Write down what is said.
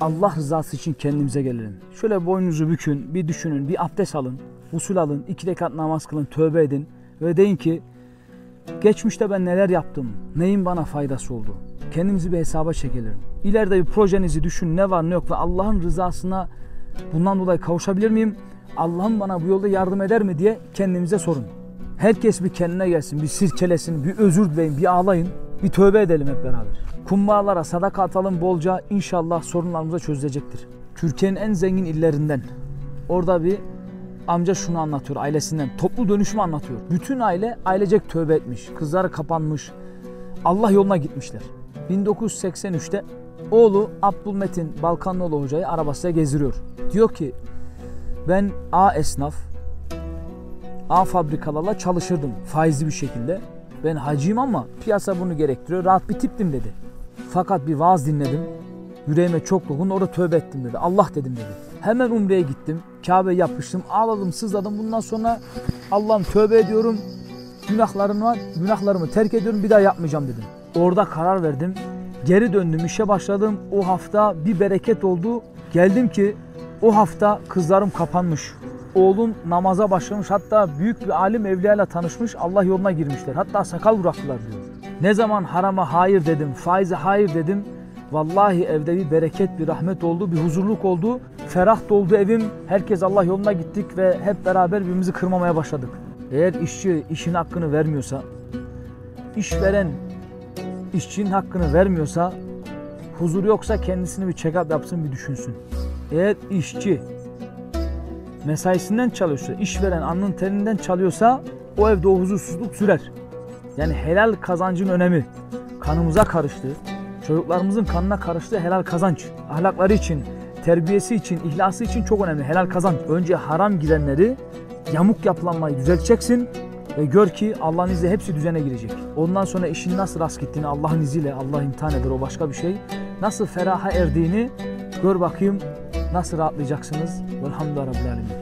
Allah rızası için kendimize gelelim. Şöyle boynunuzu bükün, bir düşünün, bir abdest alın, usul alın, iki rekat namaz kılın, tövbe edin ve deyin ki geçmişte ben neler yaptım, neyin bana faydası oldu. Kendimizi bir hesaba çekelim. İleride bir projenizi düşünün ne var ne yok ve Allah'ın rızasına bundan dolayı kavuşabilir miyim? Allah'ım bana bu yolda yardım eder mi diye kendimize sorun. Herkes bir kendine gelsin, bir sirkelesin, bir özür dileyin, bir ağlayın, bir tövbe edelim hep beraber. Kumbağalara sadaka atalım bolca inşallah sorunlarımız da çözülecektir. Türkiye'nin en zengin illerinden orada bir amca şunu anlatıyor ailesinden. Toplu dönüşümü anlatıyor. Bütün aile ailecek tövbe etmiş. Kızları kapanmış. Allah yoluna gitmişler. 1983'te oğlu Abdülmetin Balkanlıoğlu hocayı arabasıyla gezdiriyor. Diyor ki ben A esnaf A fabrikalarla çalışırdım faizli bir şekilde. Ben hacıyım ama piyasa bunu gerektiriyor. Rahat bir tiptim dedi. Fakat bir vaaz dinledim. Yüreğime çok dokun orada tövbe ettim dedi. Allah dedim dedi. Hemen umreye gittim. Kabe yapıştım. Ağladım sızladım. Bundan sonra Allah'ım tövbe ediyorum. Günahlarım var. Günahlarımı terk ediyorum. Bir daha yapmayacağım dedim. Orada karar verdim. Geri döndüm. işe başladım. O hafta bir bereket oldu. Geldim ki o hafta kızlarım kapanmış. Oğlum namaza başlamış. Hatta büyük bir alim evliyayla tanışmış. Allah yoluna girmişler. Hatta sakal bıraktılar diyor. Ne zaman harama hayır dedim, faize hayır dedim. Vallahi evde bir bereket, bir rahmet oldu, bir huzurluk oldu. Ferah doldu evim. Herkes Allah yoluna gittik ve hep beraber birbirimizi kırmamaya başladık. Eğer işçi işin hakkını vermiyorsa, işveren işçinin hakkını vermiyorsa, huzur yoksa kendisini bir check-up yapsın, bir düşünsün. Eğer işçi mesaisinden çalıyorsa, işveren alnın terinden çalıyorsa o evde o huzursuzluk sürer. Yani helal kazancın önemi kanımıza karıştı. Çocuklarımızın kanına karıştığı helal kazanç. Ahlakları için, terbiyesi için, ihlası için çok önemli helal kazanç. Önce haram girenleri yamuk yapılanmayı düzelteceksin ve gör ki Allah'ın izniyle hepsi düzene girecek. Ondan sonra işin nasıl rast gittiğini Allah'ın izniyle Allah imtihan eder o başka bir şey. Nasıl feraha erdiğini gör bakayım nasıl rahatlayacaksınız. Velhamdülillah Rabbil Alemin.